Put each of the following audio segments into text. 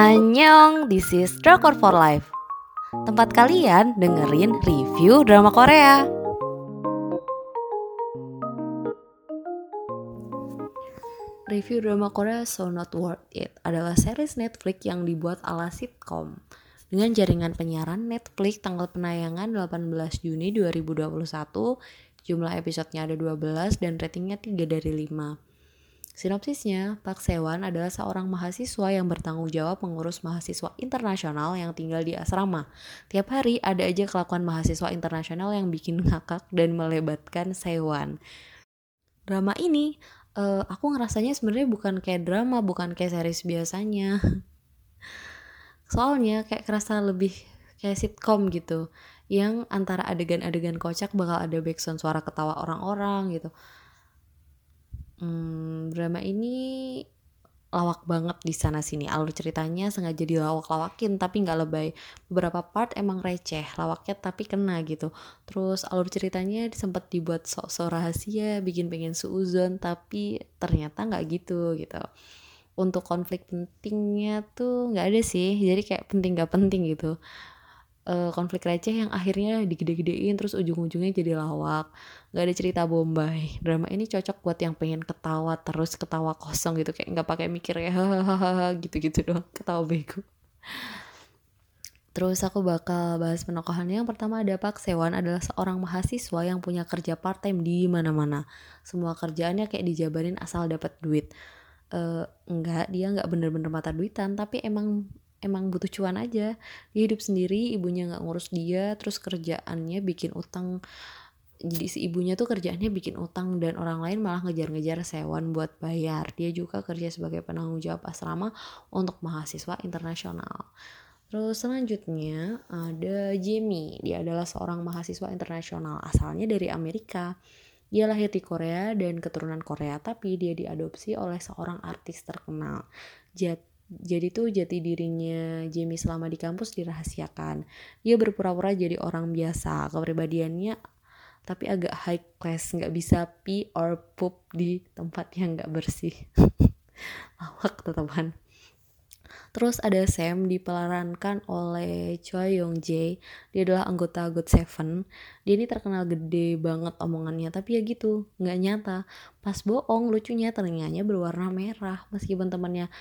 Annyeong, this is Drakor for Life. Tempat kalian dengerin review drama Korea. Review drama Korea So Not Worth It adalah series Netflix yang dibuat ala sitcom. Dengan jaringan penyiaran Netflix tanggal penayangan 18 Juni 2021 jumlah episodenya ada 12 dan ratingnya 3 dari 5 Sinopsisnya, Pak Sewan adalah seorang mahasiswa yang bertanggung jawab mengurus mahasiswa internasional yang tinggal di asrama. Tiap hari ada aja kelakuan mahasiswa internasional yang bikin ngakak dan melebatkan Sewan. Drama ini, uh, aku ngerasanya sebenarnya bukan kayak drama, bukan kayak series biasanya. Soalnya kayak kerasa lebih kayak sitcom gitu, yang antara adegan-adegan kocak bakal ada backsound suara ketawa orang-orang gitu hmm, drama ini lawak banget di sana sini. Alur ceritanya sengaja dilawak-lawakin tapi nggak lebay. Beberapa part emang receh lawaknya tapi kena gitu. Terus alur ceritanya sempat dibuat sok-sok rahasia bikin pengen suuzon tapi ternyata nggak gitu gitu. Untuk konflik pentingnya tuh nggak ada sih. Jadi kayak penting nggak penting gitu uh, konflik receh yang akhirnya digede-gedein terus ujung-ujungnya jadi lawak nggak ada cerita bombay drama ini cocok buat yang pengen ketawa terus ketawa kosong gitu kayak nggak pakai mikir ya hahaha gitu-gitu doang ketawa bego Terus aku bakal bahas penokohannya. Yang pertama ada Pak Sewan adalah seorang mahasiswa yang punya kerja part time di mana-mana. Semua kerjaannya kayak dijabarin asal dapat duit. Uh, enggak, dia enggak bener-bener mata duitan, tapi emang emang butuh cuan aja dia hidup sendiri ibunya nggak ngurus dia terus kerjaannya bikin utang jadi si ibunya tuh kerjaannya bikin utang dan orang lain malah ngejar-ngejar sewan buat bayar dia juga kerja sebagai penanggung jawab asrama untuk mahasiswa internasional Terus selanjutnya ada Jamie. Dia adalah seorang mahasiswa internasional asalnya dari Amerika. Dia lahir di Korea dan keturunan Korea, tapi dia diadopsi oleh seorang artis terkenal. Jat jadi tuh jati dirinya Jamie selama di kampus dirahasiakan. Dia berpura-pura jadi orang biasa, kepribadiannya tapi agak high class, nggak bisa pee or poop di tempat yang nggak bersih. Lawak tetepan. Terus ada Sam diperankan oleh Choi Young Jae. Dia adalah anggota God Seven. Dia ini terkenal gede banget omongannya, tapi ya gitu, nggak nyata. Pas bohong, lucunya telinganya berwarna merah. Meskipun temannya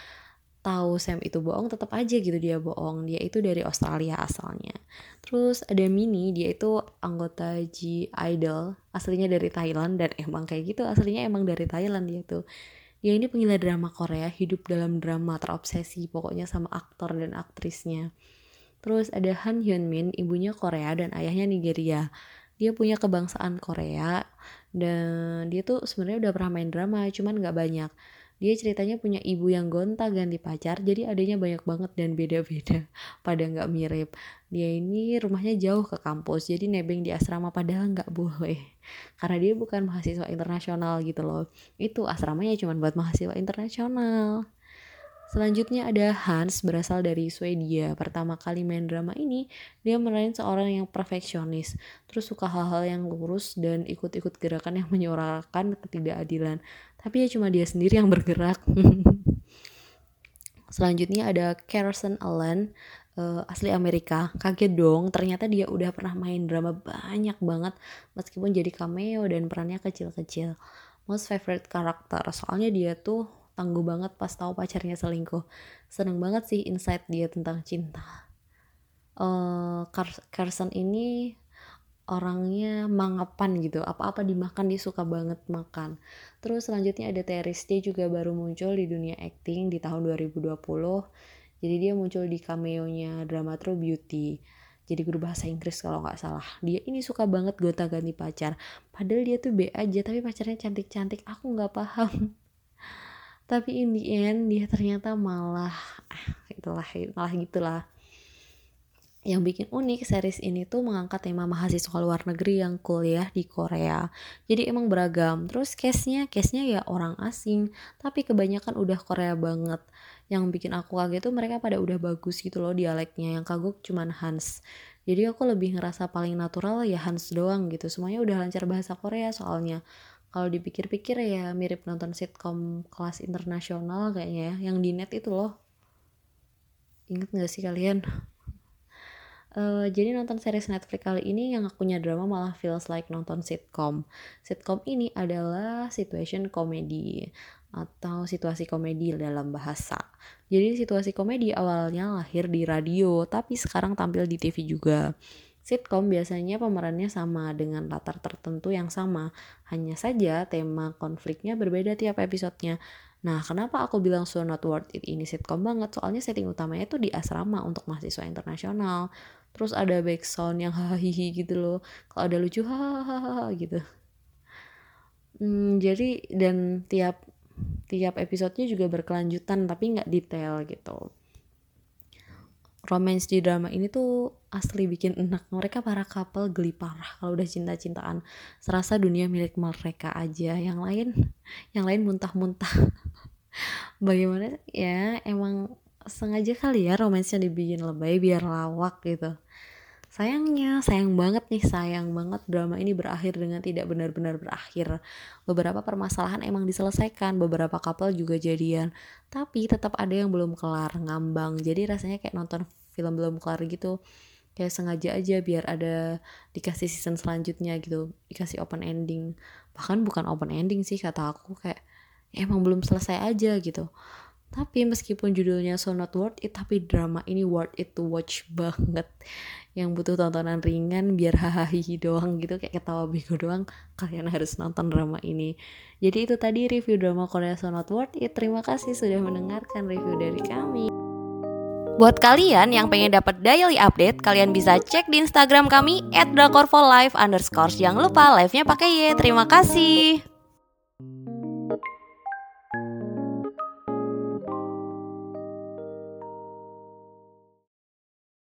tahu Sam itu bohong tetap aja gitu dia bohong. Dia itu dari Australia asalnya. Terus ada Mini dia itu anggota G Idol aslinya dari Thailand dan emang kayak gitu aslinya emang dari Thailand dia tuh. Dia ini penggila drama Korea hidup dalam drama terobsesi pokoknya sama aktor dan aktrisnya. Terus ada Han Hyun Min ibunya Korea dan ayahnya Nigeria. Dia punya kebangsaan Korea dan dia tuh sebenarnya udah pernah main drama cuman nggak banyak dia ceritanya punya ibu yang gonta ganti pacar jadi adanya banyak banget dan beda-beda pada nggak mirip. Dia ini rumahnya jauh ke kampus jadi nebeng di asrama padahal nggak boleh. Karena dia bukan mahasiswa internasional gitu loh. Itu asramanya cuma buat mahasiswa internasional Selanjutnya ada Hans berasal dari Swedia. Pertama kali main drama ini, dia meranin seorang yang perfeksionis, terus suka hal-hal yang lurus dan ikut-ikut gerakan yang menyuarakan ketidakadilan. Tapi ya cuma dia sendiri yang bergerak. Selanjutnya ada Carson Allen, uh, asli Amerika. Kaget dong, ternyata dia udah pernah main drama banyak banget meskipun jadi cameo dan perannya kecil-kecil. Most favorite karakter, soalnya dia tuh tangguh banget pas tahu pacarnya selingkuh. Seneng banget sih insight dia tentang cinta. Uh, Carson ini orangnya mangapan gitu. Apa-apa dimakan dia suka banget makan. Terus selanjutnya ada Teris dia juga baru muncul di dunia acting di tahun 2020 jadi dia muncul di cameo-nya drama True Beauty. Jadi guru bahasa Inggris kalau nggak salah. Dia ini suka banget gonta ganti pacar. Padahal dia tuh B aja tapi pacarnya cantik-cantik. Aku nggak paham tapi in the end dia ternyata malah ah, itulah malah gitulah yang bikin unik series ini tuh mengangkat tema mahasiswa luar negeri yang kuliah di Korea. Jadi emang beragam. Terus case-nya, case-nya ya orang asing, tapi kebanyakan udah Korea banget. Yang bikin aku kaget tuh mereka pada udah bagus gitu loh dialeknya. Yang kagok cuman Hans. Jadi aku lebih ngerasa paling natural ya Hans doang gitu. Semuanya udah lancar bahasa Korea soalnya kalau dipikir-pikir ya mirip nonton sitcom kelas internasional kayaknya ya yang di net itu loh inget gak sih kalian Uh, jadi nonton series Netflix kali ini yang akunya drama malah feels like nonton sitcom. Sitcom ini adalah situation comedy atau situasi komedi dalam bahasa. Jadi situasi komedi awalnya lahir di radio, tapi sekarang tampil di TV juga. Sitcom biasanya pemerannya sama dengan latar tertentu yang sama, hanya saja tema konfliknya berbeda tiap episodenya. Nah, kenapa aku bilang So Not Worth It ini sitcom banget? Soalnya setting utamanya tuh di asrama untuk mahasiswa internasional. Terus ada background yang hahaha gitu loh. Kalau ada lucu hahaha gitu. Hmm, jadi dan tiap tiap episodenya juga berkelanjutan tapi nggak detail gitu romance di drama ini tuh asli bikin enak. Mereka para couple geli parah kalau udah cinta-cintaan. Serasa dunia milik mereka aja. Yang lain yang lain muntah-muntah. Bagaimana? Ya emang sengaja kali ya romansnya dibikin lebay biar lawak gitu Sayangnya, sayang banget nih, sayang banget drama ini berakhir dengan tidak benar-benar berakhir. Beberapa permasalahan emang diselesaikan, beberapa couple juga jadian, tapi tetap ada yang belum kelar, ngambang. Jadi rasanya kayak nonton film belum kelar gitu. Kayak sengaja aja biar ada dikasih season selanjutnya gitu, dikasih open ending. Bahkan bukan open ending sih kata aku kayak emang belum selesai aja gitu. Tapi meskipun judulnya so not worth it, tapi drama ini worth it to watch banget. Yang butuh tontonan ringan biar hahaha doang gitu, kayak ketawa bego doang, kalian harus nonton drama ini. Jadi itu tadi review drama Korea so not worth it. Terima kasih sudah mendengarkan review dari kami. Buat kalian yang pengen dapat daily update, kalian bisa cek di Instagram kami @drakorfolive_. Jangan lupa live-nya pakai Y. Terima kasih.